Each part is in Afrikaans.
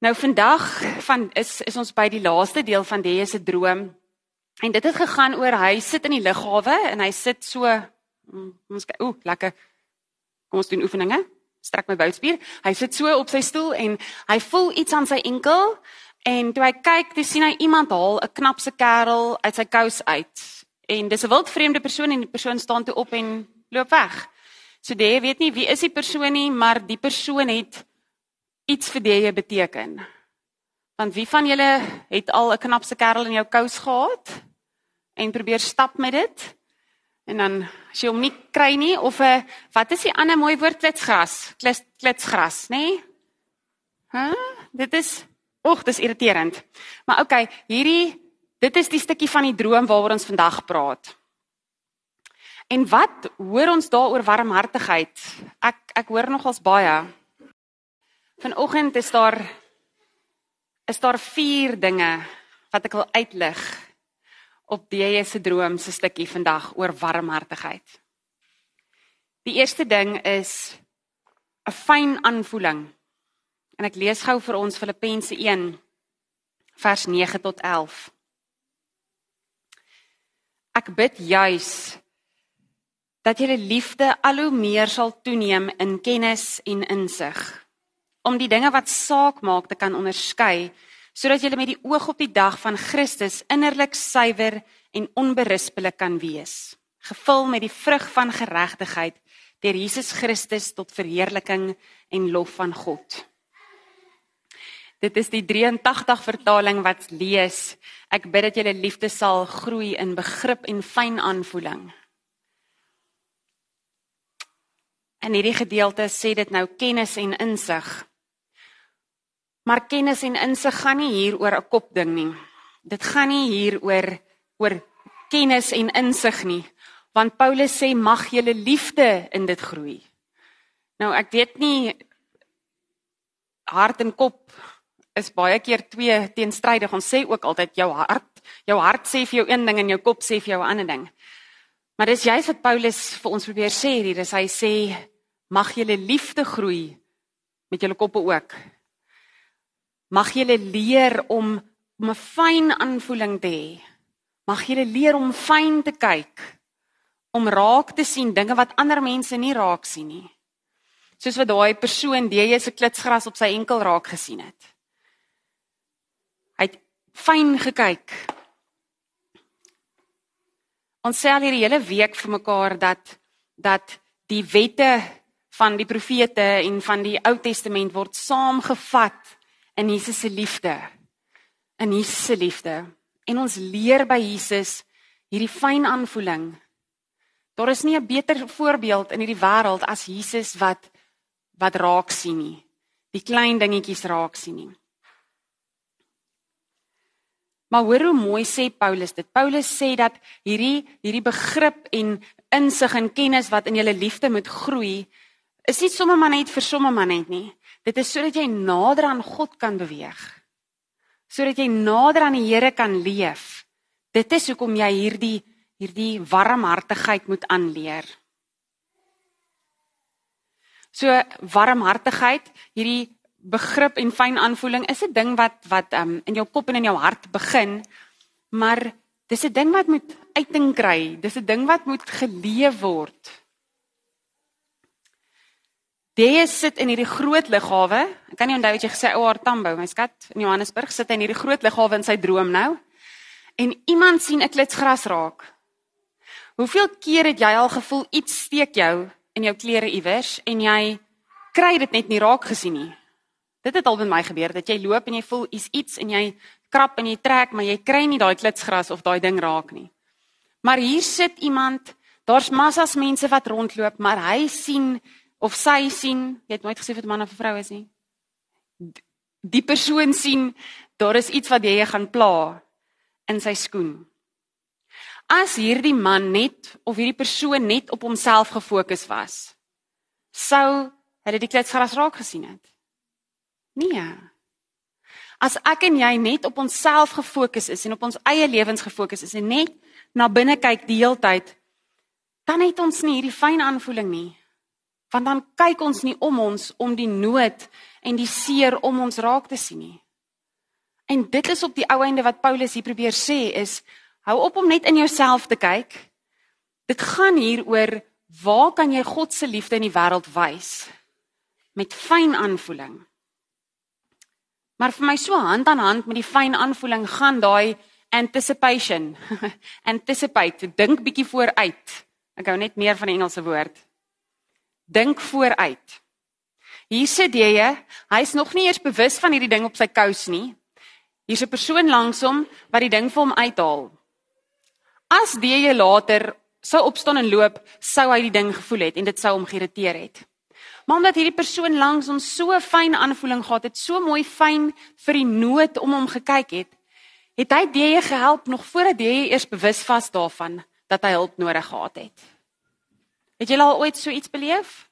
Nou vandag van is is ons by die laaste deel van die se droom. En dit het gegaan oor hy sit in die lughawe en hy sit so mm, ons ooh lekker. Kom ons doen oefeninge. Strek my bouspier. Hy sit so op sy stoel en hy voel iets aan sy enkel en toe hy kyk, toe sien hy iemand haal 'n knapse kerel uit sy kous uit. En dis 'n wildvreemde persoon en die persoon staan toe op en loop weg. So jy weet nie wie is die persoon nie, maar die persoon het iets vir jy beteken. Want wie van julle het al 'n knapse kerel in jou kous gehad en probeer stap met dit? En dan as jy hom nie kry nie of 'n wat is die ander mooi woord klitsgras, klits klitsgras, nê? Nee? Hæ? Huh? Dit is oek, dis irriterend. Maar okay, hierdie dit is die stukkie van die droom waaroor ons vandag praat. En wat hoor ons daaroor warmhartigheid? Ek ek hoor nogals baie. Vanoggend is daar is daar vier dinge wat ek wil uitlig op die se droom se stukkie vandag oor warmhartigheid. Die eerste ding is 'n fyn aanvoeling. En ek lees gou vir ons Filippense 1 vers 9 tot 11. Ek bid juis dat julle liefde al hoe meer sal toeneem in kennis en insig om die dinge wat saak maak te kan onderskei sodat jy met die oog op die dag van Christus innerlik suiwer en onberispelik kan wees gevul met die vrug van geregtigheid deur Jesus Christus tot verheerliking en lof van God. Dit is die 83 vertaling wat lees ek bid dat julle liefde sal groei in begrip en fyn aanvoeling. En hierdie gedeelte sê dit nou kennis en insig Maar kennis en insig gaan nie hier oor 'n kopding nie. Dit gaan nie hier oor oor kennis en insig nie, want Paulus sê mag julle liefde in dit groei. Nou ek weet nie hart en kop is baie keer twee teenstrydig. Ons sê ook altyd jou hart, jou hart sê vir jou een ding en jou kop sê vir jou 'n ander ding. Maar dis juist wat Paulus vir ons probeer sê hier, dis hy sê mag julle liefde groei met julle koppe ook Mag julle leer om om 'n fyn aanvoeling te hê. Mag julle leer om fyn te kyk, om raak te sien dinge wat ander mense nie raak sien nie. Soos wat daai persoon die se klitsgras op sy enkel raak gesien het. Hy het fyn gekyk. Ons sê al hierdie hele week vir mekaar dat dat die wette van die profete en van die Ou Testament word saamgevat in Jesus se liefde. In Jesus se liefde. En ons leer by Jesus hierdie fyn aanvoeling. Daar is nie 'n beter voorbeeld in hierdie wêreld as Jesus wat wat raak sien nie. Die klein dingetjies raak sien nie. Maar hoor hoe mooi sê Paulus dit. Paulus sê dat hierdie hierdie begrip en insig en kennis wat in julle liefde moet groei, is nie sommer maar net vir sommer maar net nie. Dit is sodat jy nader aan God kan beweeg. Sodat jy nader aan die Here kan leef. Dit is hoekom jy hierdie hierdie warmhartigheid moet aanleer. So warmhartigheid, hierdie begrip en fyn aanvoeling is 'n ding wat wat um, in jou kop en in jou hart begin, maar dis 'n ding wat moet uiting kry. Dis 'n ding wat moet geleef word. Jy sit in hierdie groot lughawe. Ek kan nie onthou wat jy gesê o, haar Tambo, my skat, in Johannesburg sit hy in hierdie groot lughawe in sy droom nou. En iemand sien 'n klitsgras raak. Hoeveel keer het jy al gevoel iets steek jou in jou klere iewers en jy kry dit net nie raak gesien nie? Dit het al met my gebeur dat jy loop en jy voel iets iets en jy krap en jy trek, maar jy kry nie daai klitsgras of daai ding raak nie. Maar hier sit iemand, daar's massas mense wat rondloop, maar hy sien of sy sien, jy het nooit gesê dit 'n man of 'n vrou is nie. Die persoon sien daar is iets wat jy gaan pla in sy skoen. As hierdie man net of hierdie persoon net op homself gefokus was, sou hulle die klitsgras raak gesien het. Nee. As ek en jy net op onsself gefokus is en op ons eie lewens gefokus is en net na binne kyk die hele tyd, dan het ons nie hierdie fyn aanvoeling nie want dan kyk ons nie om ons om die nood en die seer om ons raak te sien nie. En dit is op die ou einde wat Paulus hier probeer sê is hou op om net in jouself te kyk. Dit gaan hier oor waar kan jy God se liefde in die wêreld wys met fyn aanvoeling. Maar vir my so hand aan hand met die fyn aanvoeling gaan daai anticipation. Anticipate, dink bietjie vooruit. Ek hou net meer van die Engelse woord. Dink vooruit. Hier sit jy, hy's nog nie eers bewus van hierdie ding op sy kous nie. Hier's 'n persoon langs hom wat die ding vir hom uithaal. As jy later sou opstaan en loop, sou hy die ding gevoel het en dit sou hom geïrriteer het. Maar omdat hierdie persoon langs hom so fyn aanvoeling gehad het, so mooi fyn vir die nood om hom gekyk het, het hy die gehelp nog voordat jy eers bewus was daarvan dat hy hulp nodig gehad het. Het jy al ooit so iets beleef?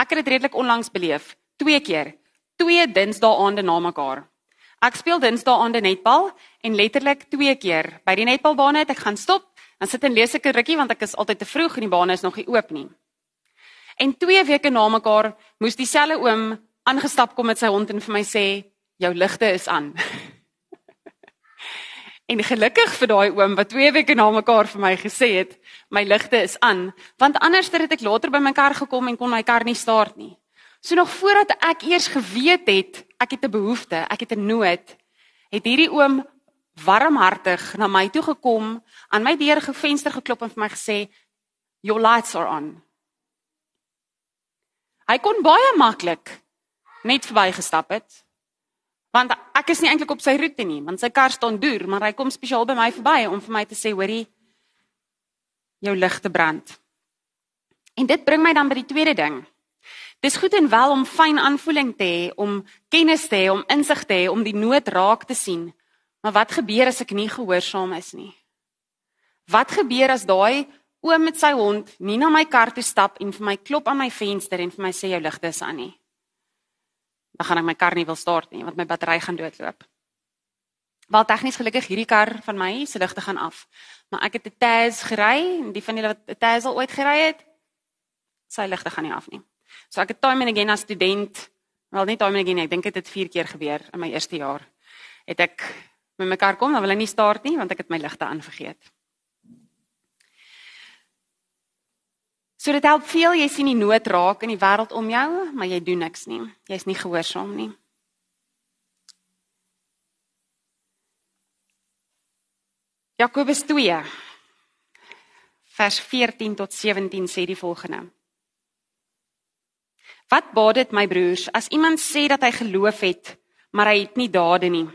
Ek het dit redelik onlangs beleef, twee keer, twee Dinsdae aande na mekaar. Ek speel Dinsdae aande netbal en letterlik twee keer by die netbalbane het ek gaan stop, dan sit en lees ek 'n rukkie want ek is altyd te vroeg en die bane is nog nie oop nie. En twee weke na mekaar moes dieselfde oom aangestap kom met sy hond en vir my sê jou ligte is aan. En gelukkig vir daai oom wat twee weke na mekaar vir my gesê het, my ligte is aan, want anders het ek later by my kar gekom en kon my kar nie start nie. So nog voordat ek eers geweet het ek het 'n behoefte, ek het 'n nood, het hierdie oom warmhartig na my toe gekom, aan my deur gevenster geklop en vir my gesê, "Your lights are on." Hy kon baie maklik net verbygestap het. Want ek is nie eintlik op sy roete nie, want sy kar staan deur, maar hy kom spesiaal by my verby om vir my te sê, "Hoorie, jou ligte brand." En dit bring my dan by die tweede ding. Dis goed en wel om fyn aanvoeling te hê, om kennis te hê, om insig te hê, om die nood raak te sien. Maar wat gebeur as ek nie gehoorsaam is nie? Wat gebeur as daai oom met sy hond nie na my kar toe stap en vir my klop aan my venster en vir my sê jou ligte is aan nie? Dan gaan ek my kar nie wil start nie want my battery gaan doodloop. Wel tegnies gelukkig hierdie kar van my se ligte gaan af. Maar ek het 'n Taz gery en die van julle wat 'n Taz al ooit gery het, sy ligte gaan nie af nie. So ek het time and again as student, wel nie time and again nie, ek dink dit het 4 keer gebeur in my eerste jaar. Het ek met my kar kom, dan wil hy nie start nie want ek het my ligte aanvergeet. So dit help veel jy sien die nood raak in die wêreld om jou, maar jy doen niks nie. Jy's nie gehoorsaam nie. Jakobus 2 vers 14 tot 17 sê die volgende. Wat baat dit my broers as iemand sê dat hy geloof het, maar hy het nie dade nie?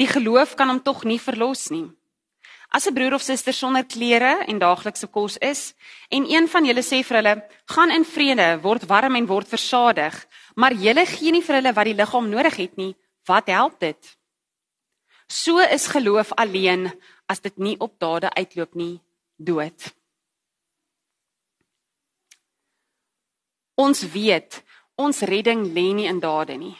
Die geloof kan hom tog nie verlos nie. As 'n broer of suster sonder klere en daaglikse kos is en een van julle sê vir hulle: "Gaan in vrede, word warm en word versadig," maar julle gee nie vir hulle wat die liggaam nodig het nie, wat help dit? So is geloof alleen as dit nie op dade uitloop nie, dood. Ons weet, ons redding lê nie in dade nie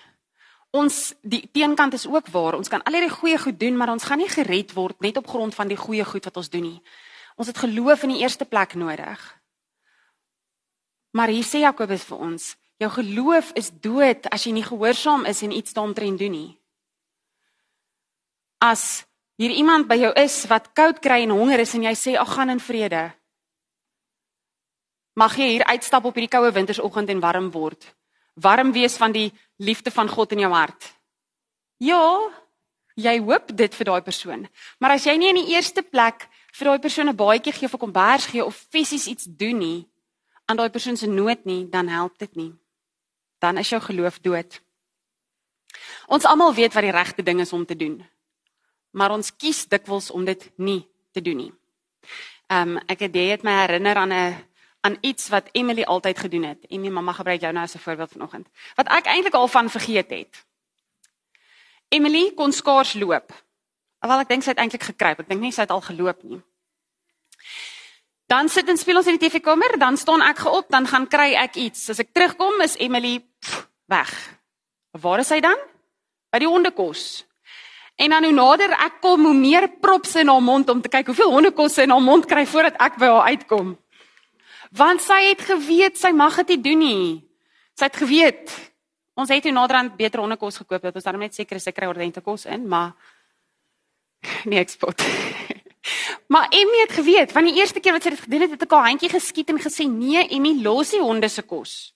ons die teenkant is ook waar. Ons kan al die goeie goed doen, maar ons gaan nie gered word net op grond van die goeie goed wat ons doen nie. Ons het geloof in die eerste plek nodig. Maar hier sê Jakobus vir ons, jou geloof is dood as jy nie gehoorsaam is en iets daaromtrent doen nie. As hier iemand by jou is wat koud kry en honger is en jy sê ag gaan in vrede. Mag jy hier uitstap op hierdie koue wintersoggend en warm word warm wees van die liefde van God in jou hart. Ja, jy hoop dit vir daai persoon. Maar as jy nie in die eerste plek vir daai persoon 'n baadjie gee of 'n kombers gee of fisies iets doen nie aan daai persoon se nood nie, dan help dit nie. Dan is jou geloof dood. Ons almal weet wat die regte ding is om te doen. Maar ons kies dikwels om dit nie te doen nie. Ehm um, ek het jy het my herinner aan 'n aan iets wat Emily altyd gedoen het. En my mamma gebruik jou nou as 'n voorbeeld vanoggend. Wat ek eintlik al van vergeet het. Emily kon skaars loop. Alhoewel ek dink sy het eintlik gekruip. Ek dink nie sy het al geloop nie. Dan sit en speel ons in die TV-kamer, dan staan ek geop, dan gaan kry ek iets. As ek terugkom, is Emily pff, weg. Waar is sy dan? By die hondekos. En dan hoe nader ek kom, hoe meer props in haar mond om te kyk hoeveel hondekos sy in haar mond kry voordat ek by haar uitkom want sy het geweet sy mag dit nie doen nie. Sy het geweet Ons het toe naderhand beter hondekos gekoop dat ons daarmee net seker is ek kry ordentlik kos in, maar nee, ek spot. maar Emmy het geweet, van die eerste keer wat sy dit gedoen het, het ek haar handjie geskiet en gesê, "Nee, Emmy, los die honde se kos."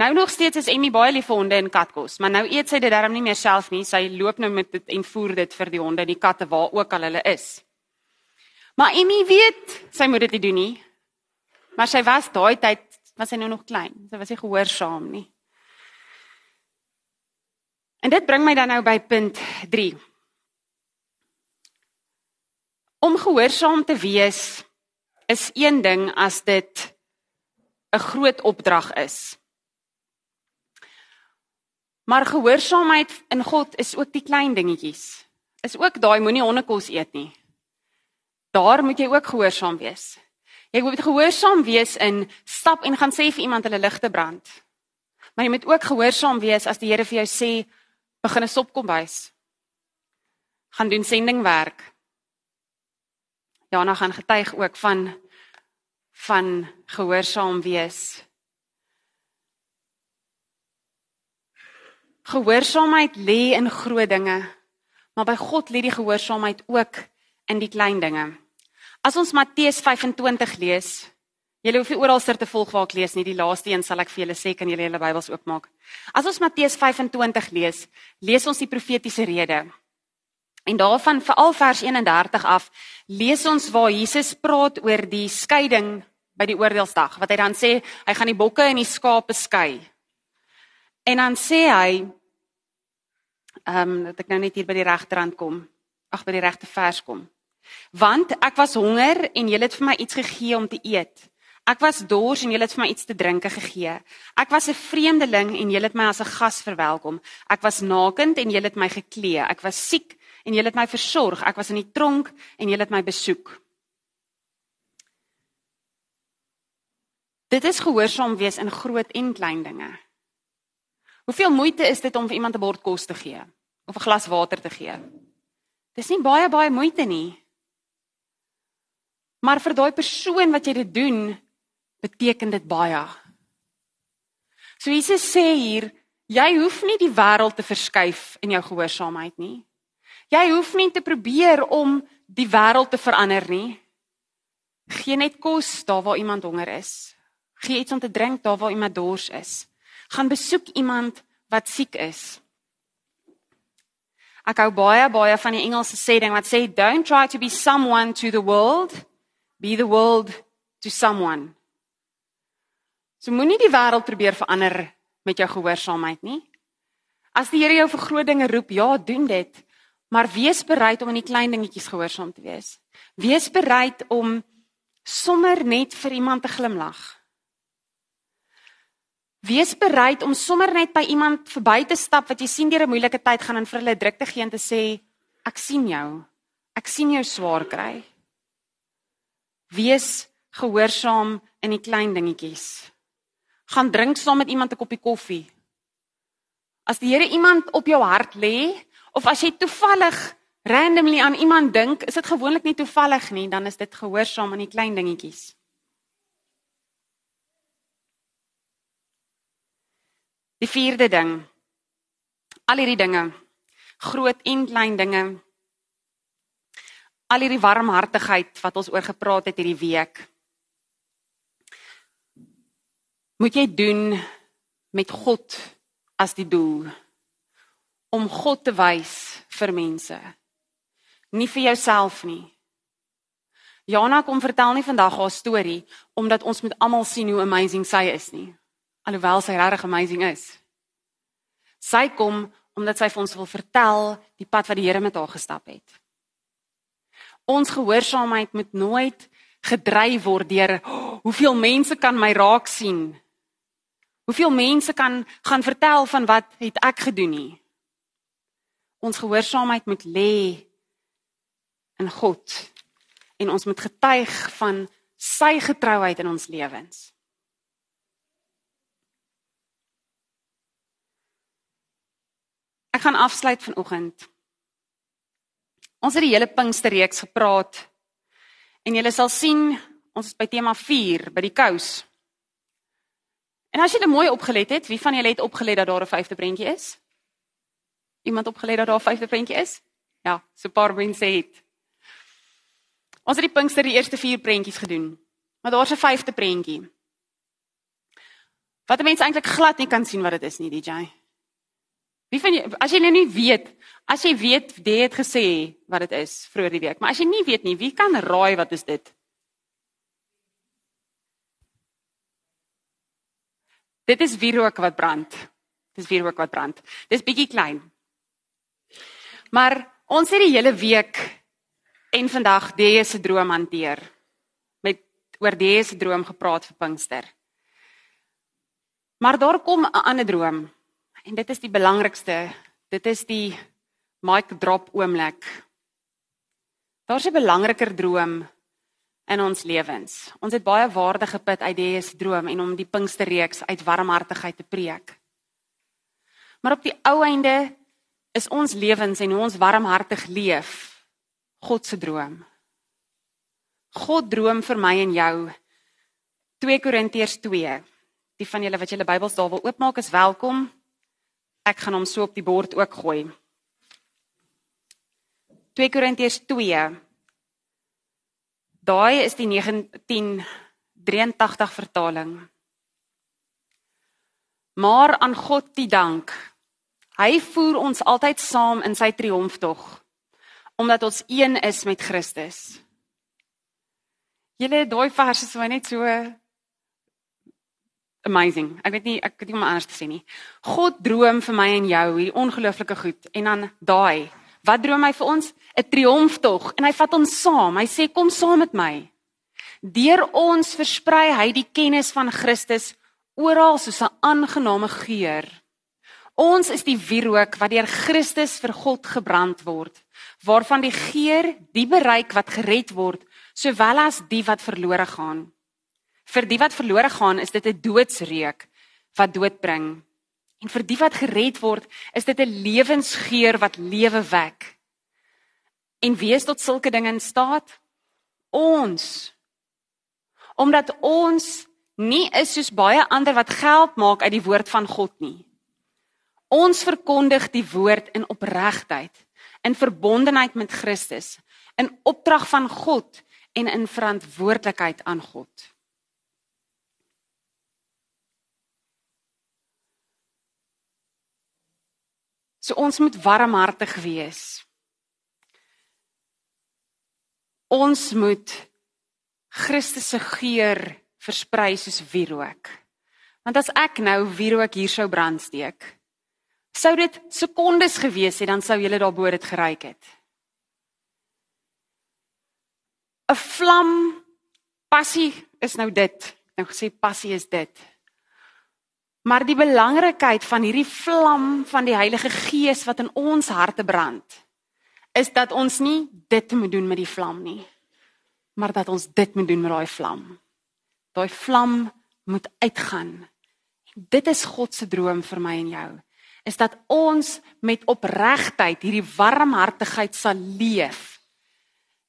Nou nog steeds is Emmy baie lief vir honde en katkos, maar nou eet sy dit darm nie meer self nie. Sy loop nou met dit en voer dit vir die honde en die katte waar ook al hulle is. Maar Emmy weet sy moet dit nie doen nie. Maar sy was daai tyd was sy nou nog klein. Sy was nie gehoorsaam nie. En dit bring my dan nou by punt 3. Om gehoorsaam te wees is een ding as dit 'n groot opdrag is. Maar gehoorsaamheid in God is ook die klein dingetjies. Is ook daai moenie hondekos eet nie. Daar moet jy ook gehoorsaam wees. Jy moet gehoorsaam wees in stap en gaan sê vir iemand hulle ligte brand. Maar jy moet ook gehoorsaam wees as die Here vir jou sê begin 'n sop kom bys. Gaan doen sendingwerk. Jana gaan getuig ook van van gehoorsaam wees. Gehoorsaamheid lê in groot dinge, maar by God lê die gehoorsaamheid ook in die klein dinge. As ons Matteus 25 lees, julle hoef nie oral ster te volg waar ek lees nie, die laaste een sal ek vir julle sê kan julle julle Bybels oopmaak. As ons Matteus 25 lees, lees ons die profetiese rede. En daarvan veral vers 31 af, lees ons waar Jesus praat oor die skeiding by die oordeelsdag, wat hy dan sê, hy gaan die bokke en die skape skei. En dan sê hy ehm um, dat ek nou net hier by die regterrand kom. Ag by die regte vers kom. Want ek was honger en julle het vir my iets gegee om te eet. Ek was dors en julle het vir my iets te drinke gegee. Ek was 'n vreemdeling en julle het my as 'n gas verwelkom. Ek was nakend en julle het my geklee. Ek was siek en julle het my versorg. Ek was in die tronk en julle het my besoek. Dit is gehoorsaam wees in groot en klein dinge. Hoeveel moeite is dit om vir iemand 'n bord kos te gee of 'n glas water te gee? Dis nie baie baie moeite nie. Maar vir daai persoon wat jy dit doen, beteken dit baie. So Jesus sê hier, jy hoef nie die wêreld te verskuif in jou gehoorsaamheid nie. Jy hoef nie te probeer om die wêreld te verander nie. Gee net kos daar waar iemand honger is. Gee iets om te drink daar waar iemand dors is gaan besoek iemand wat siek is. Ek hou baie baie van die Engelse sê ding wat sê don't try to be someone to the world, be the world to someone. So moenie die wêreld probeer verander met jou gehoorsaamheid nie. As die Here jou vir groot dinge roep, ja, doen dit, maar wees bereid om in die klein dingetjies gehoorsaam te wees. Wees bereid om sommer net vir iemand te glimlag. Wees bereid om sommer net by iemand verby te stap wat jy sien deur 'n moeilike tyd gaan en vir hulle druk te gee en te sê ek sien jou. Ek sien jou swaar kry. Wees gehoorsaam in die klein dingetjies. Gaan drink saam met iemand 'n koppie koffie. As die Here iemand op jou hart lê of as jy toevallig randomly aan iemand dink, is dit gewoonlik nie toevallig nie, dan is dit gehoorsaam aan die klein dingetjies. Die vierde ding. Al hierdie dinge, groot en klein dinge. Al hierdie warmhartigheid wat ons oor gepraat het hierdie week. Moet jy doen met God as die doel om God te wys vir mense. Nie vir jouself nie. Jana kom vertel nie vandag haar storie omdat ons moet almal sien hoe amazing sy is nie alhoewel sy regtig amazing is. Sy kom omdat sy vir ons wil vertel die pad wat die Here met haar gestap het. Ons gehoorsaamheid moet nooit gedryf word deur oh, hoeveel mense kan my raak sien. Hoeveel mense kan gaan vertel van wat het ek gedoen nie. Ons gehoorsaamheid moet lê in God en ons moet getuig van sy getrouheid in ons lewens. Ek gaan afsluit vanoggend. Ons het die hele Pinksterreeks gepraat. En julle sal sien, ons is by tema 4 by die kous. En as jy mooi opgelet het, wie van julle het opgelet dat daar 'n vyfde prentjie is? Iemand opgelet dat daar 'n vyfde prentjie is? Ja, so 'n paar mense het. Ons het die Pinkster die eerste 4 prentjies gedoen. Maar daar's 'n vyfde prentjie. Wat mense eintlik glad nie kan sien wat dit is nie, DJ. Wie van jy as jy nou nie weet, as jy weet, jy het gesê wat dit is vroeër die week, maar as jy nie weet nie, wie kan raai wat is dit? Dit is wierook wat brand. Dis wierook wat brand. Dis bietjie klein. Maar ons het die hele week en vandag die se droom hanteer. Met oor die se droom gepraat vir Pinkster. Maar daar kom 'n ander droom. En dit is die belangrikste. Dit is die mic drop oomblik. Daar's 'n belangriker droom in ons lewens. Ons het baie waarde geput uit die se droom en om die Pinksterreeks uit warmhartigheid te preek. Maar op die ou einde is ons lewens en hoe ons warmhartig leef God se droom. God droom vir my en jou. 2 Korintiërs 2. Die van julle wat julle Bybels daar wil oopmaak is welkom. Ek gaan hom so op die bord ook gooi. 2 Korintiërs 2 Daai is die 1983 vertaling. Maar aan God die dank. Hy voer ons altyd saam in sy triomftog omdat ons een is met Christus. Julle daai verse is net so amazing. Ek weet nie ek weet nie om anders te sê nie. God droom vir my en jou hierdie ongelooflike goed en dan daai Wat droom hy vir ons? 'n Triomftog en hy vat ons saam. Hy sê kom saam met my. Deur ons versprei hy die kennis van Christus oral soos 'n aangename geur. Ons is die wierook wat deur Christus vir God gebrand word, waarvan die geur die bereik wat gered word, sowel as die wat verlore gaan. Vir die wat verlore gaan, is dit 'n doodsreuk wat dood bring. En vir die wat gered word, is dit 'n lewensgeur wat lewe wek. En wie is tot sulke dinge in staat? Ons. Omdat ons nie is soos baie ander wat geld maak uit die woord van God nie. Ons verkondig die woord in opregtheid, in verbondenheid met Christus, in opdrag van God en in verantwoordelikheid aan God. So ons moet warmhartig wees. Ons moet Christus se geur versprei soos wierook. Want as ek nou wierook hier sou brandsteek, sou dit sekondes gewees het dan sou julle daarbo dit geruik het. 'n Vlam passie is nou dit. Nou gesê passie is dit. Maar die belangrikheid van hierdie vlam van die Heilige Gees wat in ons harte brand, is dat ons nie dit moet doen met die vlam nie, maar dat ons dit moet doen met daai vlam. Daai vlam moet uitgaan. Dit is God se droom vir my en jou, is dat ons met opregtheid hierdie warmhartigheid sal leef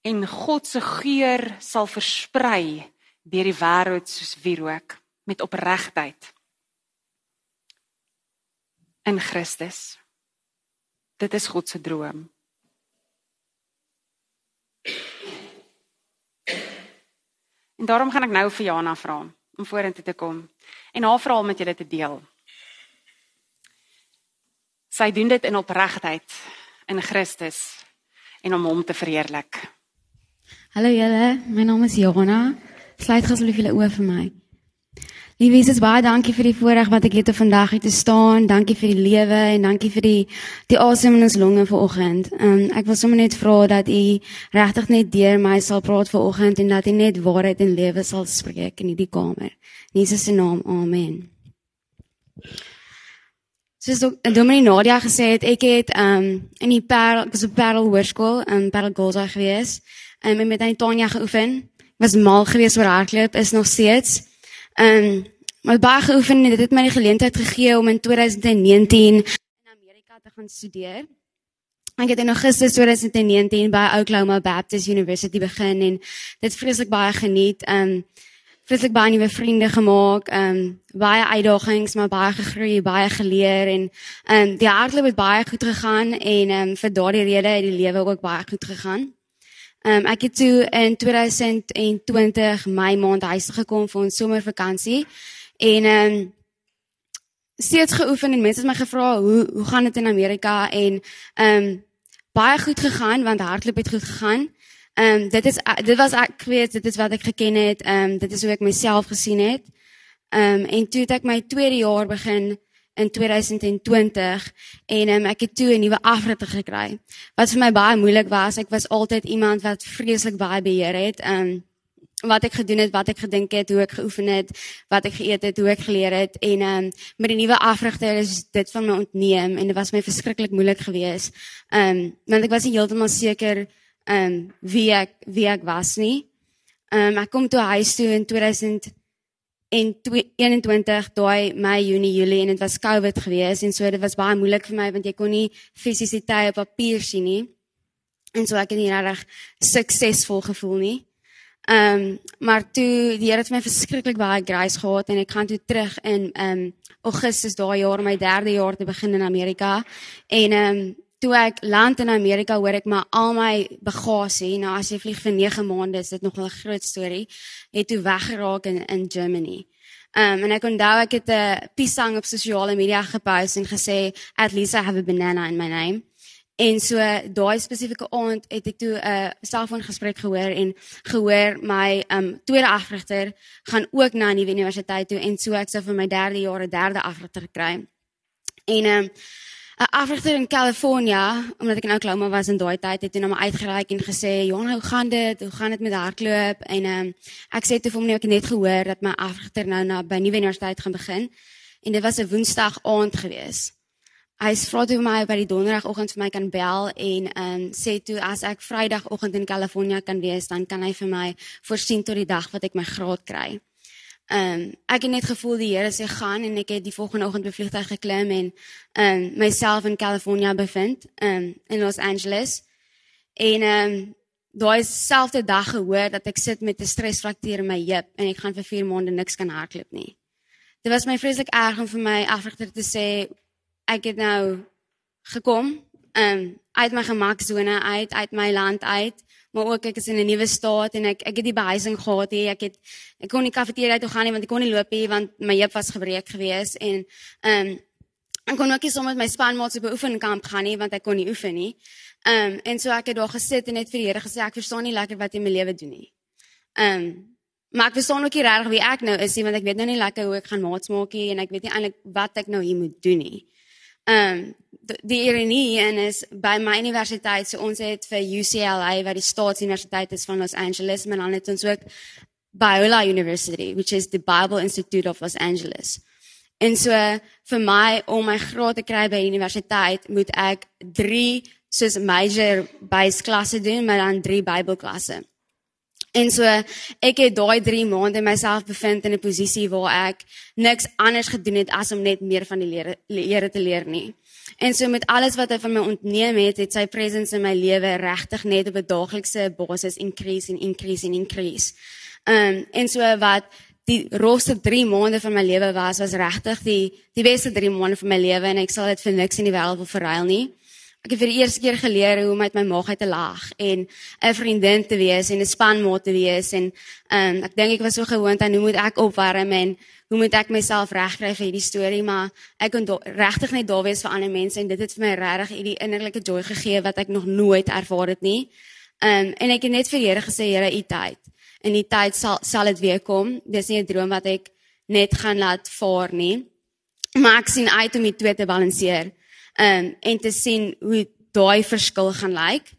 en God se geur sal versprei deur die wêreld soos wierook met opregtheid in Christus. Dit is God se droom. En daarom gaan ek nou vir Jana vra om vorentoe te kom en haar verhaal met julle te deel. Sy doen dit in opregtheid in Christus en om hom te verheerlik. Hallo julle, my naam is Jana. Sluit asseblief julle oë vir my. Liewe Jesus, baie dankie vir die voorreg wat ek het om vandag hier te staan. Dankie vir die lewe en dankie vir die die asem in ons longe vanoggend. Um, ek wil sommer net vra dat U regtig net deur my sal praat vanoggend en dat U net waarheid en lewe sal spreek in hierdie kamer. In Jesus se naam. Amen. Soos Dominee Nadia gesê het, ek het um in die Parel, ek was op Parel Hoërskool in Parel Golza gewees. Um, en met Antonia geoefen. Was mal geweest oor hardloop, is nog steeds. Ehm um, my baie geoefen en dit het my die geleentheid gegee om in 2019 in Amerika te gaan studeer. Ek het in Augustus 2019 by Oklahoma Baptist University begin en dit vreeslik baie geniet. Um, vreeslik baie nuwe vriende gemaak, um, baie uitdagings, maar baie gegroei, baie geleer en um, die hardloop het baie goed gegaan en um, vir daardie rede het die lewe ook baie goed gegaan. Um, ek het toe in 2020 Mei maand huis gekom vir ons somervakansie en ehm um, steeds geoefen en mense het my gevra hoe hoe gaan dit in Amerika en ehm um, baie goed gegaan want hardloop het goed gegaan. Ehm um, dit is dit was ek weet dit is wat ek geken het. Ehm um, dit is hoe ek myself gesien het. Ehm um, en toe het ek my tweede jaar begin in 2020 en um, ek het toe 'n nuwe afritte gekry. Wat vir my baie moeilik was, ek was altyd iemand wat vreeslik baie beheer het. Ehm um, wat ek gedoen het, wat ek gedink het, hoe ek geoefen het, wat ek geëet het, hoe ek geleer het en ehm um, met die nuwe afrigter is dit van my ontneem en dit was my verskriklik moeilik geweest. Ehm um, want ek was nie heeltemal seker ehm um, wie ek wie ek was nie. Ehm um, ek kom toe huis toe in 2000 en 21 daai Mei, Junie, Julie en dit was COVID geweest en so dit was baie moeilik vir my want jy kon nie fisies die tye op papier sien nie. En so ek het nie regtig suksesvol gevoel nie. Ehm um, maar toe die Here het my verskriklik baie grace gehad en ek gaan toe terug in ehm um, Augustus daai jaar my derde jaar te begin in Amerika. En ehm um, toe ek land in Amerika hoor ek maar al my bagasie, nou as jy vlieg vir 9 maande is dit nog 'n groot storie, het toe weggeraak in in Germany. Ehm um, en ek onthou ek het 'n piesang op sosiale media gepost en gesê at least I have a banana in my name. En so daai spesifieke aand het ek toe 'n uh, selfoongesprek gehoor en gehoor my um tweede afrigter gaan ook na 'n nuwe universiteit toe en so ek sou vir my derde jaar 'n derde afrigter kry. En um 'n afrigter in Kalifornië, omdat ek in Oklahoma was in daai tyd, het hy na my uitgereik en gesê, "Jon, hoe gaan dit? Hoe gaan dit met hardloop?" En um ek sê toe vir hom net ek het net gehoor dat my afrigter nou na by nuwe universiteit gaan begin. En dit was 'n Woensdag aand geweest hy vra toe my by die donderdagoggend vir my kan bel en ehm um, sê toe as ek vrydagoggend in Kalifornië kan wees dan kan hy vir my voorsien tot die dag wat ek my graad kry. Ehm um, ek het net gevoel die Here sê gaan en ek het die volgende oggend by vliegtuig geklim en ehm um, myself in Kalifornië bevind ehm um, in Los Angeles. En ehm um, daai selfde dag gehoor dat ek sit met 'n stresfraktuur in my heup en ek gaan vir 4 maande niks kan hardloop nie. Dit was my vreeslik erg om vir my afrigter te sê ek het nou gekom um uit my gemaksone uit uit my land uit maar ook ek is in 'n nuwe staat en ek ek het die behuising gehad hier. Ek het ek kon nie kafeteria toe gaan nie want ek kon nie loop nie want my heup was gebreek gewees en um ek kon ook nie sommer met my spanmaats op 'n oefenkamp gaan nie want ek kon nie oefen nie. Um en so ek het daar gesit en net vir die Here gesê ek verstaan nie lekker wat in my lewe doen nie. Um Maar ek verstaan ook nie regtig wie ek nou is nie want ek weet nou nie lekker hoe ek gaan maats maak nie en ek weet nie eintlik wat ek nou hier moet doen nie. Ehm um, die ironie en is by my universiteit so ons het vir UCLA wat die staatsuniversiteit is van Los Angeles maar dan het ons ook Biola University which is the Bible Institute of Los Angeles. En so vir my om my graad te kry by universiteit moet ek 3 soos major base klasse doen maar dan 3 Bybelklasse. En so ek het daai 3 maande myself bevind in 'n posisie waar ek niks anders gedoen het as om net meer van die Here te leer nie. En so met alles wat hy van my ontneem het, het sy presence in my lewe regtig net op 'n daaglikse basis increase en increase en increase. Um en so wat die rooste 3 maande van my lewe was, was regtig die die beste 3 maande van my lewe en ek sal dit vir niks in die wêreld wil verruil nie ek het vir die eerste keer geleer hoe om met my maag uit te lag en 'n vriendin te wees en 'n spanmaat te wees en um, ek dink ek was so gewoond aan hoe moet ek opwarm en hoe moet ek myself regkry vir hierdie storie maar ek kon regtig net daar wees vir ander mense en dit het vir my regtig hierdie innerlike joy gegee wat ek nog nooit ervaar het nie. Um, en ek het net vir die Here gesê Here u tyd. In die tyd sal sal dit weer kom. Dis nie 'n droom wat ek net gaan laat vaar nie. Maar ek sien uit om dit twee te balanseer um, en te sien hoe daai verskil gaan lyk.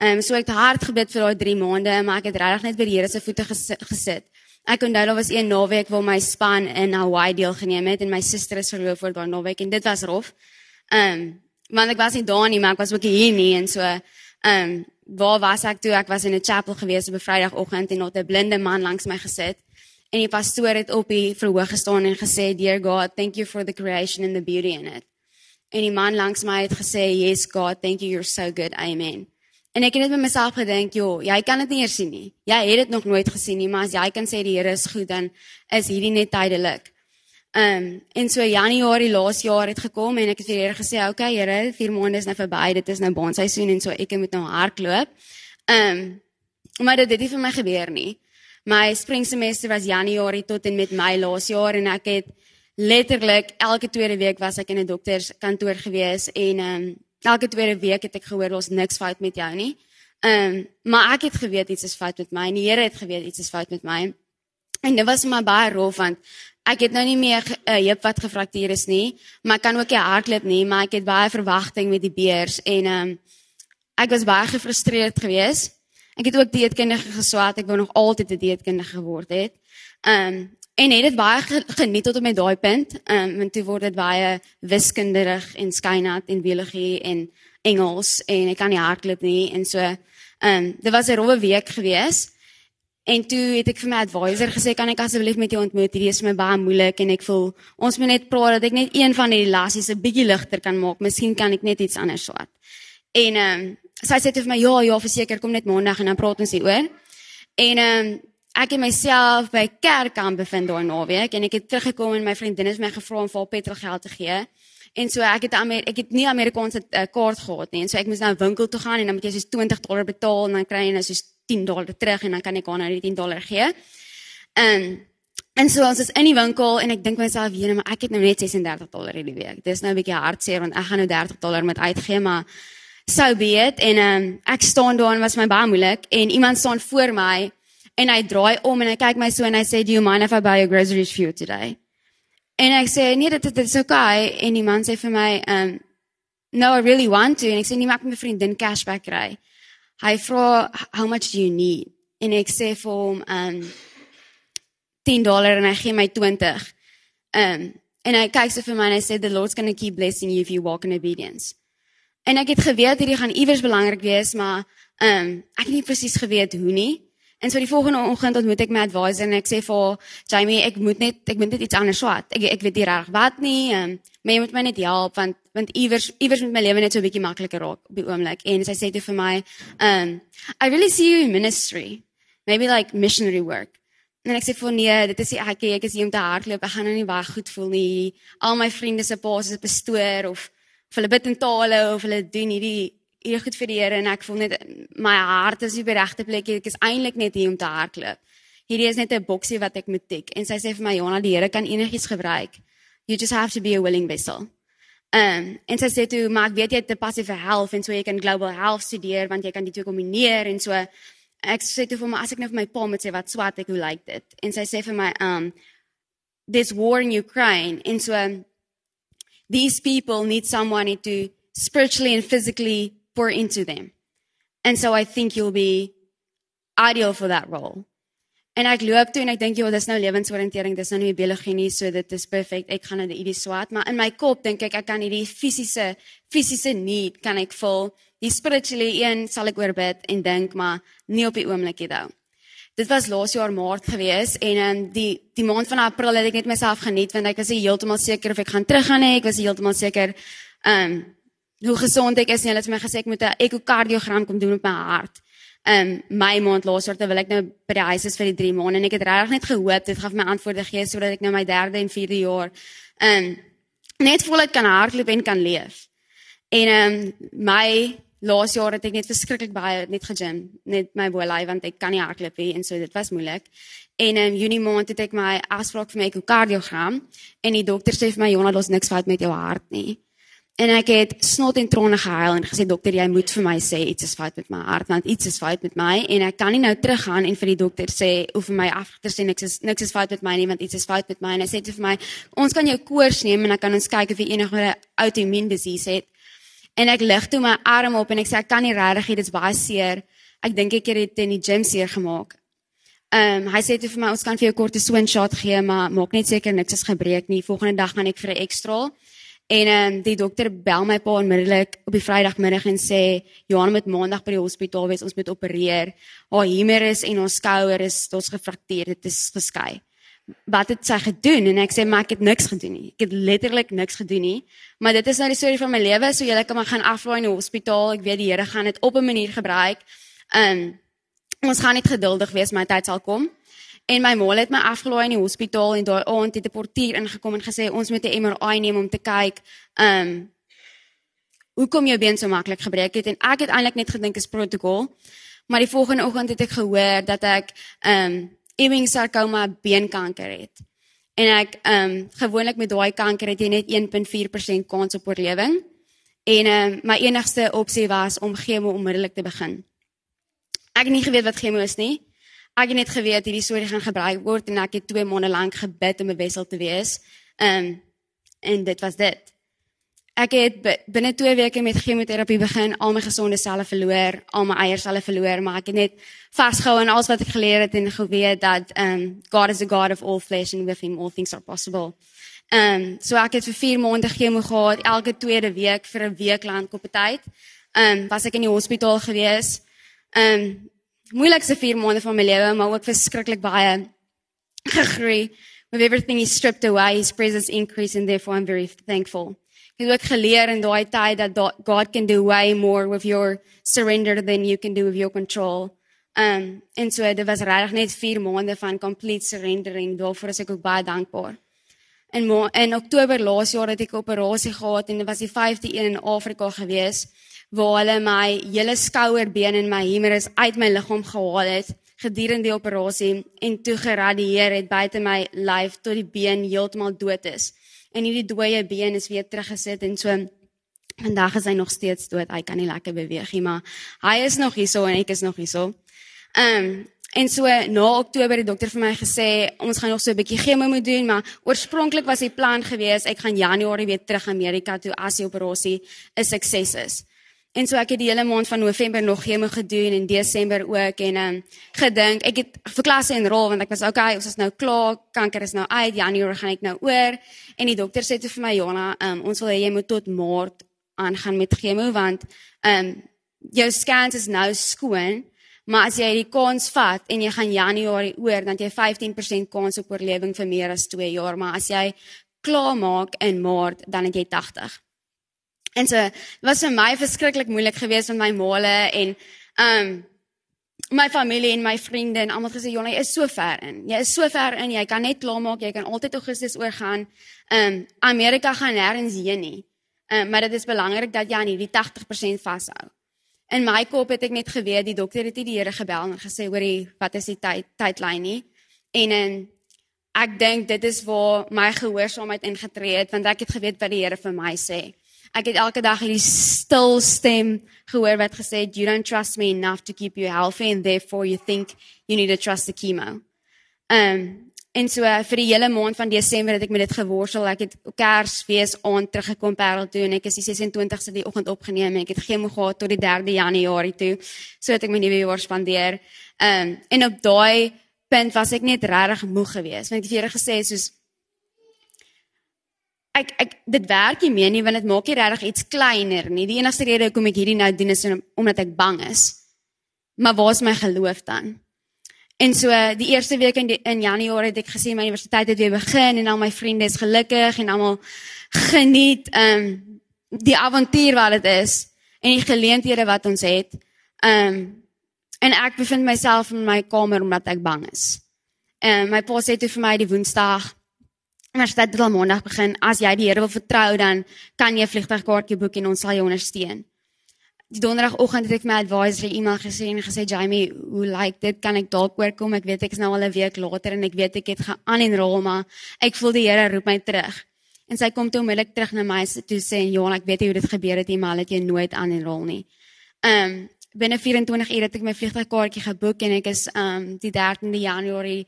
Ehm um, so ek het hard gebid vir daai 3 maande, maar ek het regtig net by die Here se voete gesit. Ek onthou daar was een naweek waar my span in Hawaii deelgeneem het en my suster is verloof voor daai naweek en dit was rof. Ehm um, want ek was nie daar nie, maar ek was ook hier nie en so ehm um, waar was ek toe? Ek was in 'n chapel gewees op 'n Vrydagoggend en daar 'n blinde man langs my gesit. En die pastoor het op die verhoog gestaan en gesê, "Dear God, thank you for the creation and the beauty in it." En die man langs my het gesê, "Yes God, thank you, you're so good. Amen." En ek het net met myself gedink, "Jo, jy kan dit nie eers sien nie. Jy het dit nog nooit gesien nie, maar as jy kan sê die Here is goed, dan is hierdie net tydelik." Ehm um, en so Januarie laas jaar het gekom en ek het vir die Here gesê, "Oké, okay, Here, 4 maande is nou verby. Dit is nou baanseisoen en so ek moet nou hardloop." Ehm um, maar dit het nie vir my gebeur nie. My springsemester was Januarie tot en met Mei laas jaar en ek het letterlik elke tweede week was ek in 'n dokterskantoor gewees en ehm um, elke tweede week het ek gehoor ons niks fout met jou nie. Ehm um, maar ek het geweet iets is fout met my en die Here het geweet iets is fout met my. En dit was my baie rof want ek het nou nie meer 'n uh, heup wat gefraktureer is nie, maar ek kan ook nie hardloop nie, maar ek het baie verwagting met die beers en ehm um, ek was baie gefrustreerd geweest. Ek het ook dieetkundige geswaat, ek wou nog altyd 'n dieetkundige geword het. Ehm um, en het dit baie geniet tot op my daai punt. Ehm um, want toe word dit baie wiskundig en skynat en biologie en Engels en ek kan nie hardloop nie en so ehm um, dit was 'n rowwe week geweest. En toe het ek vir my advisor gesê kan ek asseblief met jou ontmoet? Hierdie is vir my baie moeilik en ek voel ons moet net praat dat ek net een van die lassies 'n bietjie ligter kan maak. Miskien kan ek net iets anders swaat. En ehm um, sy sê vir my ja, ja, verseker kom net maandag en dan praat ons hieroor. En ehm um, ek het myself by kerkkamp bevind daai naweek en ek het teruggekom en my vriendin het my gevra om vir haar petrolgeld te gee. En so ek het Amer ek het nie Amerikaanse uh, kaart gehad nie en so ek moes nou winkel toe gaan en dan moet jy soos 20 dollar betaal en dan kry jy nou soos 10 dollar terug en dan kan ek haar nou die 10 dollar gee. En ehm, en so ons is in die winkel en ek dink myself, "Jene, maar ek het nou net 36 dollar hierdie week. Dis nou 'n bietjie hartseer want ek gaan nou 30 dollar met uitgee, maar so be it en um, ek staan daar en was my baie moeilik en iemand staan voor my en hy draai om en hy kyk my so en hy sê do you mind if I buy your groceries for you today? En ek sê nee dit dit is okay. En die man sê vir my um no I really want to. En ek sê nee maak my vriendin cashback kry. Hy vra how much do you need? En ek sê vir hom um 10 dollar en hy gee my 20 um en hy kyk so vir my en hy sê the lord's going to keep blessing you if you walk in obedience. En ek het geweet hierdie gaan iewers belangrik wees, maar ehm um, ek het nie presies geweet hoe nie. En so die volgende oggend ontmoet ek my advisor en ek sê vir Jamie, ek moet net ek moet net iets anders swat. Ek ek weet nie reg wat nie, ehm um, maar jy moet my net help want want iewers iewers met my lewe net so 'n bietjie makliker raak op die oomblik. En sy sê toe vir my, ehm um, I really see you in ministry. Maybe like missionary work. En ek sê vir nee, dit is nie ek ek is hier om te hardloop. Ek gaan nou nie baie goed voel nie. Al my vriende se paas is 'n pastoor of of hulle bid in tale of hulle doen hierdie hier goed vir die Here en ek voel net my hart is nie by regte plek nie. Ek is eintlik net hier om te hardloop. Hierdie is net 'n boksie wat ek moet tik. En sy sê vir my, "Jana, die Here kan enigiets gebruik. You just have to be a willing vessel." Ehm um, en sy sê toe, "Maar ek weet jy het 'n passie vir health en so jy kan global health studeer want jy kan dit twee kombineer en so." Ek sê toe vir my, "As ek nou vir my pa moet sê wat swat ek, hoe lyk like dit?" En sy sê vir my, "Um this war in Ukraine." En so these people need someone to spiritually and physically pour into them. And so I think you'll be ideal for that role. En ek loop toe en ek dink jy, dis nou lewensoriëntering, dis nou nie biologie nie, so dit is perfek. Ek gaan nou hierdie swat, maar in my kop dink ek ek kan hierdie fisiese fisiese need kan ek vul. Die spirituele een sal ek oorbid en dink, maar nie op die oomblik hier dan. Dit was laas jaar Maart gewees en um, die die maand van April het ek net myself geniet want ek was heeltemal seker of ek gaan teruggaan nie. Ek was heeltemal seker ehm um, hoe gesond ek is en hulle het my gesê ek moet 'n ekokardiogram kom doen op my hart. Ehm um, my maand laas jaar terwyl ek nou by die huis is vir die 3 maande en ek het regtig net gehoop dit gaan my antwoorde gee sodat ek nou my 3de en 4de jaar ehm um, net voluit kan hardloop en kan leef. En ehm um, my laas jaar het ek net verskriklik baie net gegym, net my boelai want ek kan nie hardloop nie en so dit was moeilik. En in Junie maand het ek my afspraak vir my ekokardiogram en die dokter sê vir my Jonah, daar's niks fout met jou hart nie. En ek het snot en trane gehuil en gesê dokter, jy moet vir my sê iets is fout met my hart want iets is fout met my en ek kan nie nou teruggaan en vir die dokter sê of vir my after sê niks is niks is fout met my nie want iets is fout met my en hy sê vir my ons kan jou koors neem en dan kan ons kyk of jy enige outoimmuun disease het En ek lig toe my arm op en ek sê ek kan nie regtig, dit is baie seer. Ek dink ek het dit in die gym seer gemaak. Ehm um, hy sê toe vir my ons kan vir jou kortison shot gee, maar maak net seker niks is gebreek nie. Volgende dag gaan ek vir 'n ekstra. En ehm um, die dokter bel my pa onmiddellik op die Vrydagmiddag en sê Johan moet maandag by die hospitaal wees, ons moet opereer. Haar humerus en haar skouer is ons gefraktureer, dit is geskei. wat het sy gedoen en ek sê maar ek het niks gedoen nie. Ek het letterlik niks gedoen nie. Maar dit is nou die storie van my lewe, so julle kan maar gaan aflaai in die hospitaal. Ek weet die Here gaan dit op 'n manier gebruik. Um ons gaan net geduldig wees, my tyd sal kom. En my ma het my afgelaai in die hospitaal en daai aand het 'n portier ingekom en gesê ons moet 'n MRI neem om te kyk um hoekom jou been so maklik gebreek het en ek het eintlik net gedink is protokol. Maar die volgende oggend het ek gehoor dat ek um Ewing sarcoma beenkanker het. En ek um gewoonlik met daai kanker het jy net 1.4% kans op oorlewing. En um my enigste opsie was om chemo onmiddellik te begin. Ek het nie geweet wat chemo is nie. Ek het net geweet hierdie storie gaan gebruik word en ek het 2 maande lank gebid om 'n wessel te wees. Um en dit was dit. Ek het binne 2 weke met chemoterapie begin, al my gesonde selle verloor, al my eierselle verloor, maar ek het net vasgehou aan alles wat ek geleer het en geweet dat um God is a God of all flesh and with him all things are possible. Um so ek het vir 4 maande chemo gehad, elke tweede week vir 'n week lank op 'n tyd. Um was ek in die hospitaal gewees. Um moeilikste 4 maande van my lewe, maar ook verskriklik baie gegroei. With everything he stripped away, his presence increased and therefore I'm very thankful. Ek het geleer in daai tyd dat God can do way more with your surrender than you can do with your control. Um en so dit was regtig net 4 maande van complete surrender en daarvoor is ek ook baie dankbaar. In in Oktober laas jaar het ek 'n operasie gehad en dit was die 5de een in Afrika gewees waar hulle my hele skouerbeen en my humerus uit my liggaam gehaal het gedurende die operasie en toe geradieer het buite my lyf tot die been heeltemal dood is en hierdie dooie been is weer teruggesit en so vandag is hy nog steeds dood. Hy kan nie lekker beweeg nie, maar hy is nog hierso en ek is nog hierso. Ehm um, en so na Oktober het die dokter vir my gesê ons gaan nog so 'n bietjie chemo moet doen, maar oorspronklik was die plan gewees ek gaan Januarie weer terug Amerika toe as die operasie 'n sukses is. En so ek het die hele maand van November nog chemo gedoen en Desember ook en um, gedink ek het vir klasse enrol want ek was okay, ons is nou klaar, kanker is nou uit, Januarie gaan ek nou oor en die dokter sê toe vir my Jana, um, ons wil hê jy moet tot Maart aangaan met chemo want ehm um, jou scans is nou skoon, maar as jy die kans vat en jy gaan Januarie oor, dan jy 15% kans op oorlewing vir meer as 2 jaar, maar as jy klaar maak in Maart, dan het jy 80. En so was vir my verskriklik moeilik geweest met my maale en um my familie en my vriende en almal gesê Jonny is so ver in. Jy is so ver in. Jy kan net klaarmaak. Jy kan altyd Augustus oorgaan. Um Amerika gaan nêrens heen nie. Um maar dit is belangrik dat jy aan hierdie 80% vashou. In my kop het ek net geweet die dokter het die Here gebel en gesê hoor jy wat is die tyd tydlyn nie. En en ek dink dit is waar my gehoorsaamheid ingetree het want ek het geweet wat die Here vir my sê. Ek het elke dag hierdie stil stem gehoor wat gesê het you don't trust me enough to keep you healthy and therefore you think you need to trust the chemo. Um en so uh, vir die hele maand van Desember het ek met dit geworstel. Ek het Kersfees aand teruggekom Parel toe en ek is die 26ste die oggend opgeneem en ek het chemo gehad tot die 3de Januarie toe. So het ek my nuwe jaar spandeer. Um en op daai punt was ek net regtig moeg geweest. Want ek het vir julle gesê soos ek ek dit werk nie meer nie want dit maak nie regtig iets kleiner nie. Die enigste rede hoekom ek hierdie nou doen is omdat ek bang is. Maar waar is my geloof dan? En so die eerste week in die, in Januarie het ek gesien my universiteit het weer begin en al my vriende is gelukkig en almal geniet ehm um, die avontuur wat dit is en die geleenthede wat ons het. Ehm um, en ek bevind myself in my kamer omdat ek bang is. En um, my pa sê toe vir my die Woensdag Universiteit het al maandag begin. As jy die Here wil vertrou, dan kan jy 'n vliegtuigkaartjie boek en ons sal jou ondersteun. Die donderdagoggend het ek my advisor e-mail gesê en gesê Jamie, hoe lyk dit? Kan ek dalk oorkom? Ek weet ek is nou al 'n week later en ek weet ek het gaan enrol, maar ek voel die Here roep my terug. En sy kom toe onmiddellik terug na my toe sê, "Johan, ek weet jy hoe dit gebeur het, maar het jy nooit enrol nie." Ehm um, binne 24 ure het ek my vliegtuigkaartjie geboek en ek is ehm um, die 13de Januarie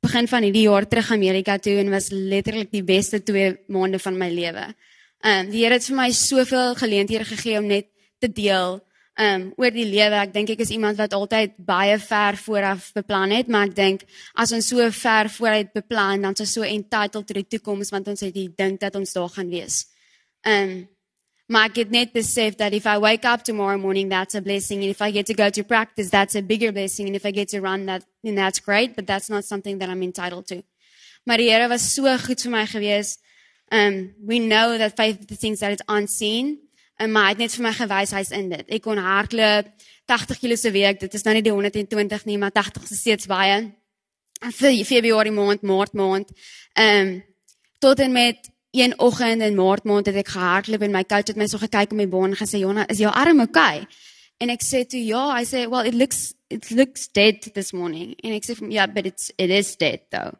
begin van hierdie jaar terug Amerika toe en was letterlik die beste 2 maande van my lewe. Ehm um, die Here het vir my soveel geleenthede gegee om net te deel ehm um, oor die lewe. Ek dink ek is iemand wat altyd baie ver vooraf beplan het, maar ek dink as ons so ver vooruit beplan, dan is ons so entitled to die toekoms want ons het die dink dat ons daar gaan wees. Ehm um, Maar ek het net besef dat if I wake up tomorrow morning, that's a blessing. And if I get to go to practice, that's a bigger blessing. And if I get to run that, then that's great. But that's not something that I'm entitled to. Maar die Here was so goed vir my gewees. Um we know that faith is the things that it's unseen. En maar hy het net vir my gewys hy's in dit. Ek kon hardloop 80 km se week. Dit is nou nie die 120 nie, maar 80 is steeds baie. Vir Februarie maand, Maart maand. Um tot en met een oggend in Maart maand het ek gehardloop en my coach het my so gekyk om my been gesê, "Jonna, is jou arm okay?" En ek sê toe, "Ja." Hy sê, "Well, it looks it looks dead this morning." En ek sê, "Ja, yeah, but it's it is dead though."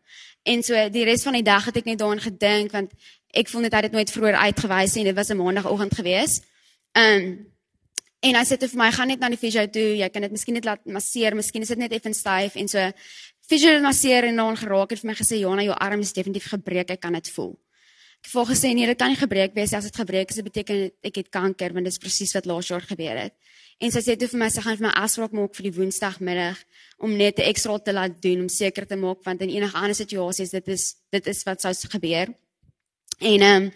En so die res van die dag het ek net daaraan gedink want ek voel net hy het nooit vroeër uitgewys en dit was 'n maandagooggend gewees. Um en hy sê toe vir my, "Gaan net na die fisio toe. Jy kan dit miskien net laat masseer. Miskien is dit net effens styf." En so fisio masseer en dan geraak het vir my gesê, "Jonna, jou arm is definitief gebreek. Ek kan dit voel." Ek het gesê nee, dit kan nie gebreek wees as dit gebreek is, dit beteken ek het kanker, want dit is presies wat laas jaar gebeur het. En sy sê toe vir my sy gaan vir my afspraak maak vir die Woensdagmiddag om net 'n ekstra te laat doen om seker te maak want in enige ander situasies dit is dit is wat sou gebeur. En ehm um,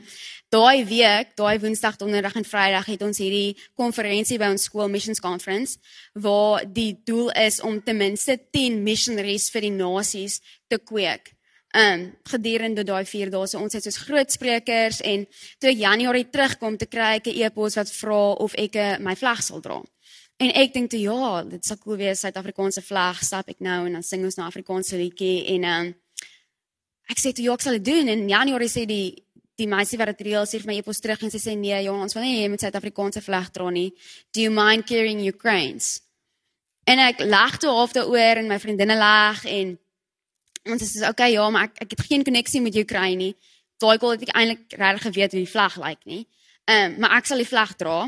daai week, daai Woensdag, Donderdag en Vrydag het ons hierdie konferensie by ons skool Missions Conference waar die doel is om ten minste 10 missionaries vir die nasies te kweek um gedurende daai 4 dae so ons het soos groot sprekers en toe Januarie terugkom te kry ek 'n e-pos wat vra of ek eh, my vlag sal dra. En ek dink toe ja, dit sal cool wees Suid-Afrikaanse vlag stap ek nou en dan sing ons 'n Afrikaanse liedjie en um ek sê toe ja, ek sal dit doen en Januarie sê die die meisie wat dit reël sê vir my e-pos terug en sy sê nee, jong, ons wil nie jy moet Suid-Afrikaanse vlag dra nie. Do you mind carrying Ukraine's? En ek lag toe half daaroor en my vriendinne lag en ons is so okay ja, maar ek ek het geen koneksie met Oekraïne nie. Daai kol het ek eintlik regtig geweet hoe die vlag lyk nie. Ehm um, maar ek sal die vlag dra.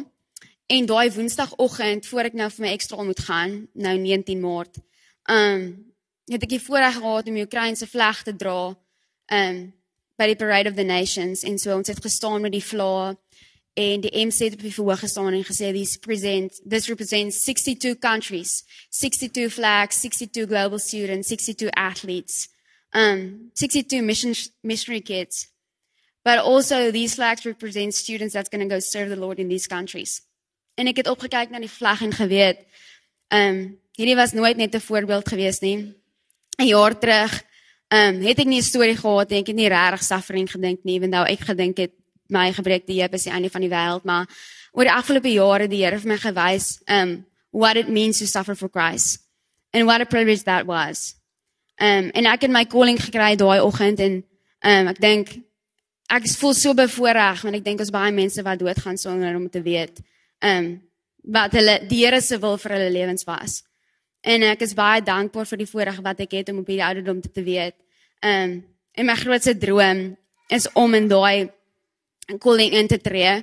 En daai woensdagoggend voor ek nou vir my ekstra moet gaan, nou 19 Maart. Ehm um, het ek die voorreg gehad om die Oekraïense vlag te dra. Ehm um, by die Parade of the Nations en so ons het gestaan met die vlae en die MC het op die verhoog gestaan en gesê this present this represents 62 countries 62 flags 62 global students 62 athletes um 62 mission missionary kids. But also these flags represent students that's going to go serve the lord in these countries. En ek het opgekyk na die vlag en geweet um hierdie was nooit net 'n voorbeeld gewees nie. 'n jaar terug um het ek nie 'n storie gehad en ek het nie regtig suffering gedink nie ewen nou ek gedink het my gebreekte heup is die einde van die wêreld, maar oor die afgelope jare die Here vir my gewys um what it means to suffer for Christ and what a privilege that was. Um en ek het my calling gekry daai oggend en um ek dink ek voel so bevoorreg want ek dink ons baie mense wat doodgaan sonder om te weet um wat hulle die Here se wil vir hulle lewens was. En ek is baie dankbaar vir die voorreg wat ek het om op hierdie ouderdom te, te weet. Um en my grootste droom is om in daai calling in te tree.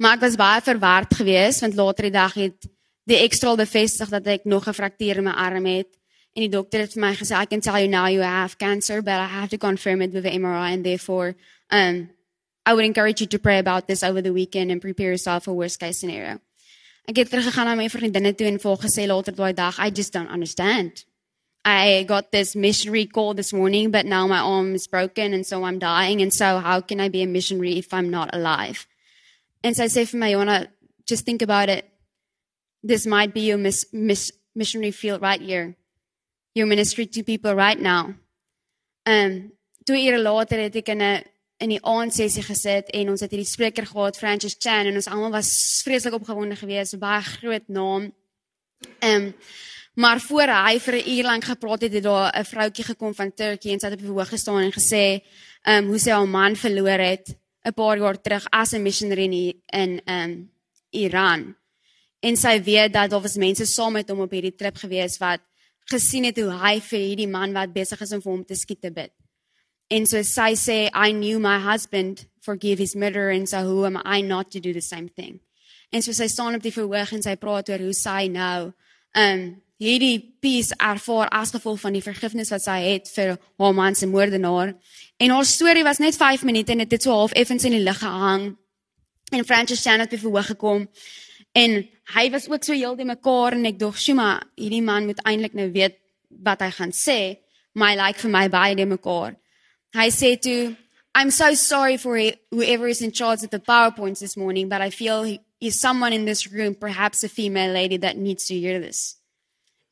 Maar ek was baie verward geweest want later die dag het die ekstra bevestig dat ek nog 'n fraktuur in my arm het en die dokter het vir my gesê I can tell you now you have cancer but I have to confirm it with the MRI and therefore um I would encourage you to pray about this over the weekend and prepare yourself for worst case scenario. Ek het teruggegaan na my vriendinne toe en vol gesê later daai dag I just don't understand. I got this missionary call this morning, but now my arm is broken and so I'm dying. And so how can I be a missionary if I'm not alive? And so I say for my Yona, just think about it. This might be your mis- mis- missionary field right here. Your ministry to people right now. Um, twee ure later het ek in die aandsessie gesit en ons het hierdie spreker gehad Francis Chan en ons almal was vreeslik opgewonde geweest, baie groot naam. Um Maar voor hy vir 'n uur lank gepraat het, het daar 'n vroutjie gekom van Turkye en sy het op die verhoog gestaan en gesê, ehm um, hoe sy haar man verloor het 'n paar jaar terug as 'n missionary in in ehm um, Iran. En sy weet dat daar was mense saam met hom op hierdie trip gewees wat gesien het hoe hy vir hierdie man wat besig is om vir hom te skiet te bid. En so sy sê, I knew my husband forgive his murder and so who am I not to do the same thing. En so sy staan op die verhoog en sy praat oor hoe sy nou ehm um, hierdie peace ervaar as gevolg van die vergifnis wat sy het vir haar man se moordenaar. En haar storie was net 5 minute en dit het so half effens in die lug gehang. En Francis Chan het bevoeg gekom en hy was ook so heeltemal mekaar en ek dog, "Shuma, hierdie man moet eintlik nou weet wat hy gaan sê." My like vir my baie de mekaar. Hy sê toe, "I'm so sorry for whoever is in charge of the PowerPoints this morning, but I feel he is someone in this room, perhaps a female lady that needs to hear this."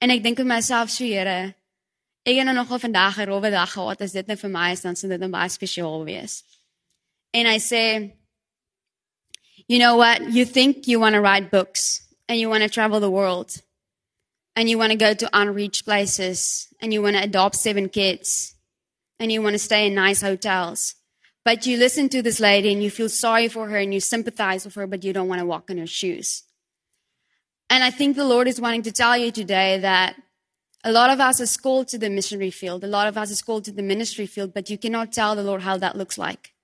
En ek dink vir myself, so Here, ek het nou nogal vandag 'n rowwe dag gehad. As dit nou vir my is, dan sou dit nou baie spesiaal wees. En hy sê You know what? You think you want to write books and you want to travel the world and you want to go to unreached places and you want to adopt seven kids and you want to stay in nice hotels. But you listen to this lady and you feel sorry for her and you sympathize with her, but you don't want to walk in her shoes. And I think the Lord is wanting to tell you today that a lot of us is called to the missionary field. A lot of us is called to the ministry field, but you cannot tell the Lord how that looks like.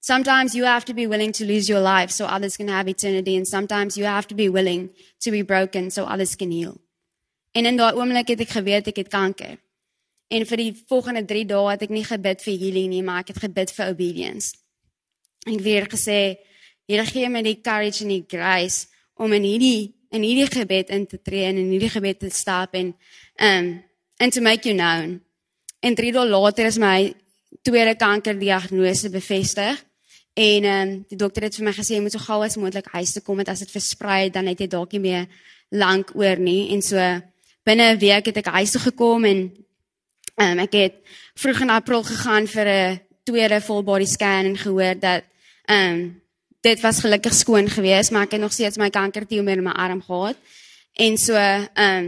Sometimes you have to be willing to lose your life so others can have eternity. And sometimes you have to be willing to be broken so others can heal. En in daai oomblik het ek geweet ek het kanker. En vir die volgende 3 dae het ek nie gebid vir healing nie, maar ek het gebid vir obedience. En ek weer gesê, Here gee my die courage en die grace om in hierdie in hierdie gebed in te tree en in hierdie gebed te stap en um and to make you known. En 3 dae later is my tweede kankerdiagnose bevestig. En um die dokter het vir my gesê jy moet so gou as moontlik huis toe kom want as dit versprei dan het jy dalk nie meer lank oor nie en so binne 'n week het ek huis toe gekom en um, ek het vroeg in April gegaan vir 'n tweede full body scan en gehoor dat ehm um, dit was gelukkig skoon geweest, maar ek het nog steeds my kankertumor in my arm gehad. En so ehm um,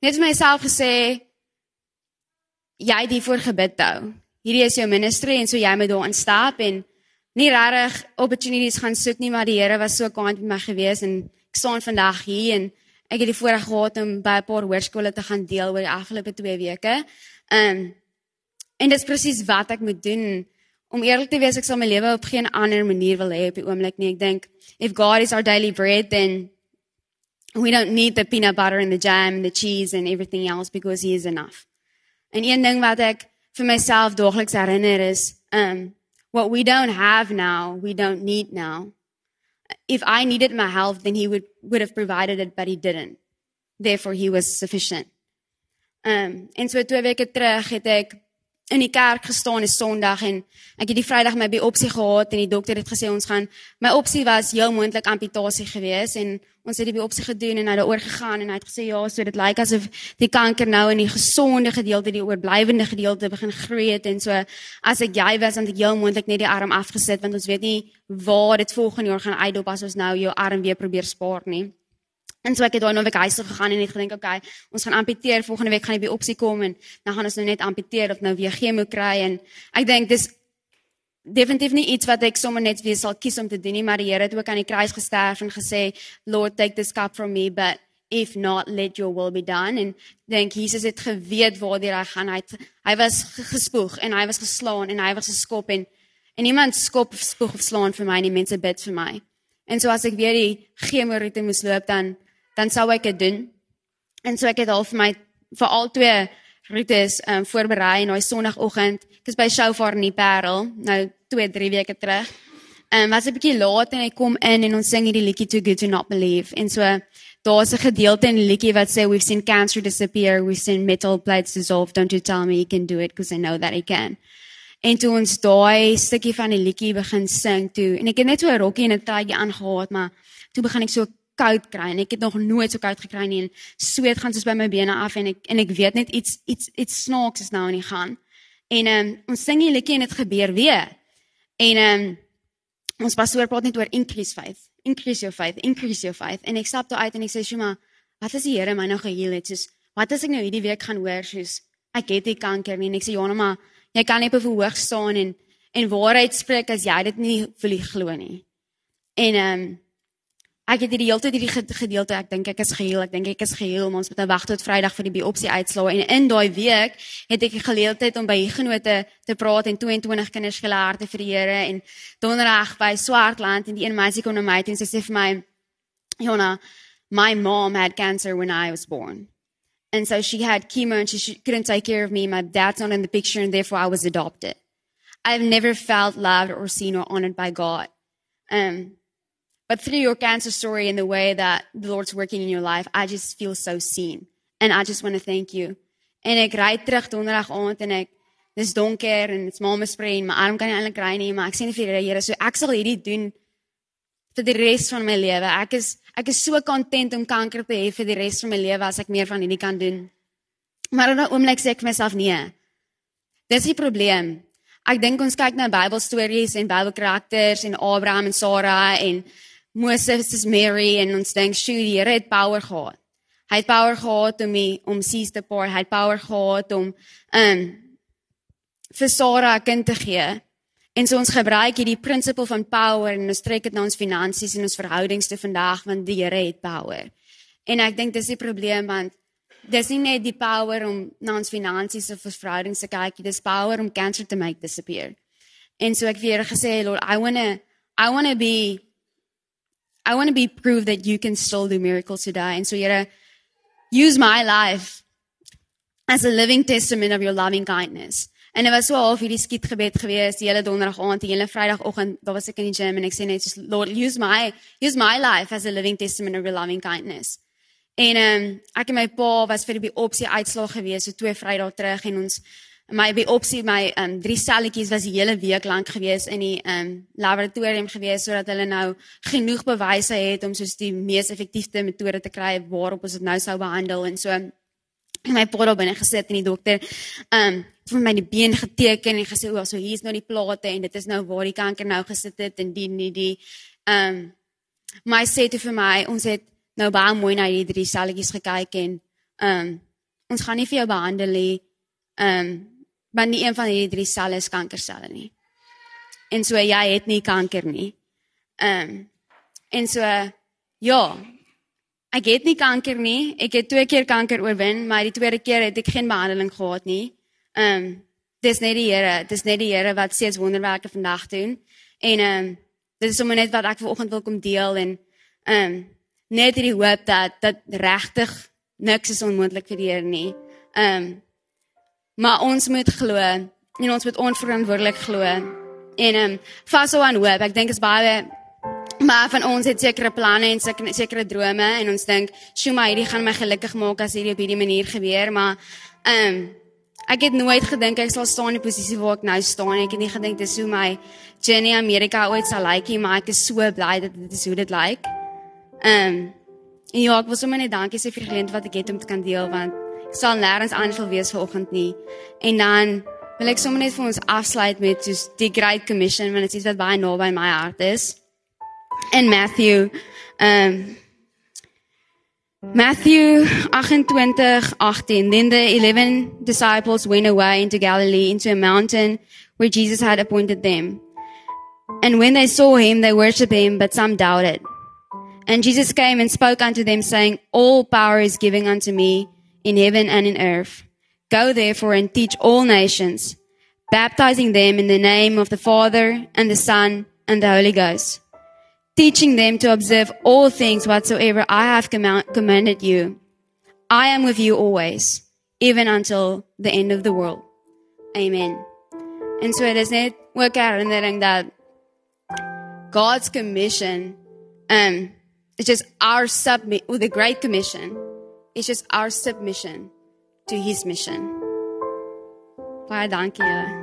net vir myself gesê jy het hiervoor gebid hou. Hierdie is jou ministry en so jy moet daarin stap en nie regtig opportunities gaan soek nie, maar die Here was so kind met my gewees en ek staan vandag hier en ek het die voorreg gehad om by 'n paar hoërskole te gaan deel oor die afgelope 2 weke. Ehm um, en dit is presies wat ek moet doen. Om eerlik te wees, ek sal my lewe op geen ander manier wil hê op die oomblik nie. Ek dink if God is our daily bread then we don't need the peanut butter and the jam and the cheese and everything else because he is enough. En een ding wat ek vir myself daagliks herinner is um what we don't have now, we don't need now if I needed my health, then he would, would have provided it, but he didn't. Therefore, he was sufficient. Um, en so twee weke terug het ek in die kerk gestaan is Sondag en ek het die Vrydag my biopsie gehad en die dokter het gesê ons gaan my opsie was heel moontlik amputasie geweest en ons het die biopsie gedoen en hy het daaroor gegaan en hy het gesê ja so dit lyk asof die kanker nou in die gesonde gedeelte die oorblywende gedeelte begin groei het en so as ek jy was dan het ek heel moontlik net die arm afgesit want ons weet nie waar dit volgende jaar gaan uitdop as ons nou jou arm weer probeer spaar nie En so ek het daai nou week huis toe gegaan en het gedink okay, ons gaan amputeer volgende week gaan die biopsie kom en dan gaan ons nou net amputeer of nou weer chemo kry en ek dink dis definitief nie iets wat ek sommer net weer sal kies om te doen nie, maar die Here het ook aan die kruis gesterf en gesê, Lord, take this cup from me, but if not, let your will be done. En dink Jesus het geweet waar hy gaan. Hy hy was gespoeg en hy was geslaan en hy was geskop en en niemand skop of spoeg of slaan vir my nie, mense bid vir my. En so as ek weer die chemo roete moes loop dan dan sou ek dit doen. En so ek het al vir my vir al twee roetes um, voorberei en daai sonoggend, ek is by Shofar in die Parel, nou 2, 3 weke terug. Ehm um, was 'n bietjie laat en ek kom in en ons sing hierdie liedjie Too Good to Not Believe. En so daar's 'n gedeelte in die liedjie wat sê we've seen cancer disappear, we've seen metal plates dissolve, don't you tell me you can do it because I know that I can. En toe ons daai stukkie van die liedjie begin sing toe en ek het net so 'n rokkie en 'n tydjie aangehaat, maar toe begin ek so koud kry en ek het nog nooit so koud gekry nie en sweet gaan soos by my bene af en ek en ek weet net iets iets iets snaaks is nou aan die gang. En ehm um, ons sing hier liedjie en dit gebeur weer. En ehm um, ons pastoor praat net oor increase faith. Increase your faith, increase your faith. En ek stap toe uit en ek sê, "Shuma, wat as die Here my nou geheel het? Soos wat as ek nou hierdie week gaan hoor soos ek het die kanker nie?" En ek sê, "Jana, maar jy kan net op 'n hoog staan en en waarheid spreek as jy dit nie wil glo nie." En ehm um, Ek het hierdie hele tyd hierdie gedeelte, ek dink ek is geheel, ek dink ek is geheel, maar ons moet nou wag tot Vrydag vir die biopsie uitslae en in daai week het ek die geleentheid om by genote te praat en 22 kinders geleer te vir die Here en donderdag by Swartland en die een meisie kom na my en sy sê vir my Jona, my mom had cancer when I was born. And so she had chemo and she couldn't take care of me. My dad's not in the picture and therefore I was adopted. I've never felt loved or seen or honored by God. Um, But through your cancer story and the way that the Lord's working in your life, I just feel so seen. And I just want to thank you. En ek ry terug donderdag aand en ek dis donker en dit's mama spray en my arm kan nie eintlik ry nie, maar ek sê net vir die Here, so ek sal hierdie doen vir die res van my lewe. Ek is ek is so content om kanker te hê vir die res van my lewe as ek meer van hierdie kan doen. Maar in 'n oomblik sê ek vir myself nee. Dis die probleem. Ek dink ons kyk na Bybelstories en Bybelkarakters en Abraham en Sara en Moses en Mary en ons dink, "Sjoe, die Here het power gehad." Hy het power gehad om die, om sees te paar, hy het power gehad om um vir Sara 'n kind te gee. En so ons gebruik hierdie prinsipel van power en ons trek dit na ons finansies en ons verhoudings te vandag want die Here het power. En ek dink dis die probleem want dis nie net die power om na ons finansies of ons verhoudings te kyk dis power om cancer te make disappear. En so ek weer gesê, Lord, I want to I want to be I want to be proof that you can still do miracles today. And so Here use my life as a living testament of your loving kindness. En dit was so half hierdie skietgebed gewees die hele donderdag aand, die hele vrydagoggend, daar was ek in die gym en ek sê net just Lord, use my use my life as a living testament of your loving kindness. En ehm um, ek en my pa was vir die biopsie uitslag gewees so twee Vrydae terug en ons my biopsie my um, drie selletjies was die hele week lank gewees in die um, laboratorium gewees sodat hulle nou genoeg bewyse het om soos die mees effektiewe metode te kry waarop ons dit nou sou behandel en so en my daar binne gesit en die dokter um, vir my die been geteken en gesê o, so hier's nou die plate en dit is nou waar die kanker nou gesit het en die die ehm um, my sê toe vir my ons het nou baie mooi na hierdie drie selletjies gekyk en um, ons gaan nie vir jou behandel nie. Um, want nie een van hierdie drie selle is kankerselle nie. En so jy het nie kanker nie. Ehm um, en so ja, ek het nie kanker nie. Ek het twee keer kanker oorwin, maar die tweede keer het ek geen behandeling gehad nie. Ehm um, dis net die Here, dis net die Here wat steeds wonderwerke vandag doen. En ehm um, dit is sommer net wat ek vanoggend wil kom deel en ehm um, net hierdie hoop dat dat regtig niks is onmoontlik vir die Here nie. Ehm um, maar ons moet glo en ons moet onverantwoordelik glo en ehm um, vashou aan hoop. Ek dink is baie maar van ons het sekere planne en sekere, sekere drome en ons dink, "Sjoe, maar hierdie gaan my gelukkig maak as hierdie op hierdie manier gebeur." Maar ehm um, ek het nooit gedink ek sal staan in die posisie waar ek nou staan. Ek het nie gedink dis hoe my journey Amerika ooit sal lyk nie, maar ek is so bly dat dit is hoe dit lyk. Ehm um, ja, ek wil sommer net dankie sê vir die geleentheid wat ek het om te kan deel want sal nêrens anders wil wees vanoggend nie. En dan wil ek sommer net vir ons afsluit met soos die Great Commission want dit is wat baie naby my hart is. In Matthew um, Matthew 28:18 Then the 11 disciples went away into Galilee into a mountain where Jesus had appointed them. And when they saw him they worshipped him but some doubted. And Jesus came and spoke unto them, saying, All power is given unto me in heaven and in earth. Go therefore and teach all nations, baptizing them in the name of the Father and the Son and the Holy Ghost, teaching them to observe all things whatsoever I have commanded you. I am with you always, even until the end of the world. Amen. And so it is net ook herinnering that God's commission um It's just our submit with the Great Commission. It's just our submission to His mission. Dankie julle. Uh,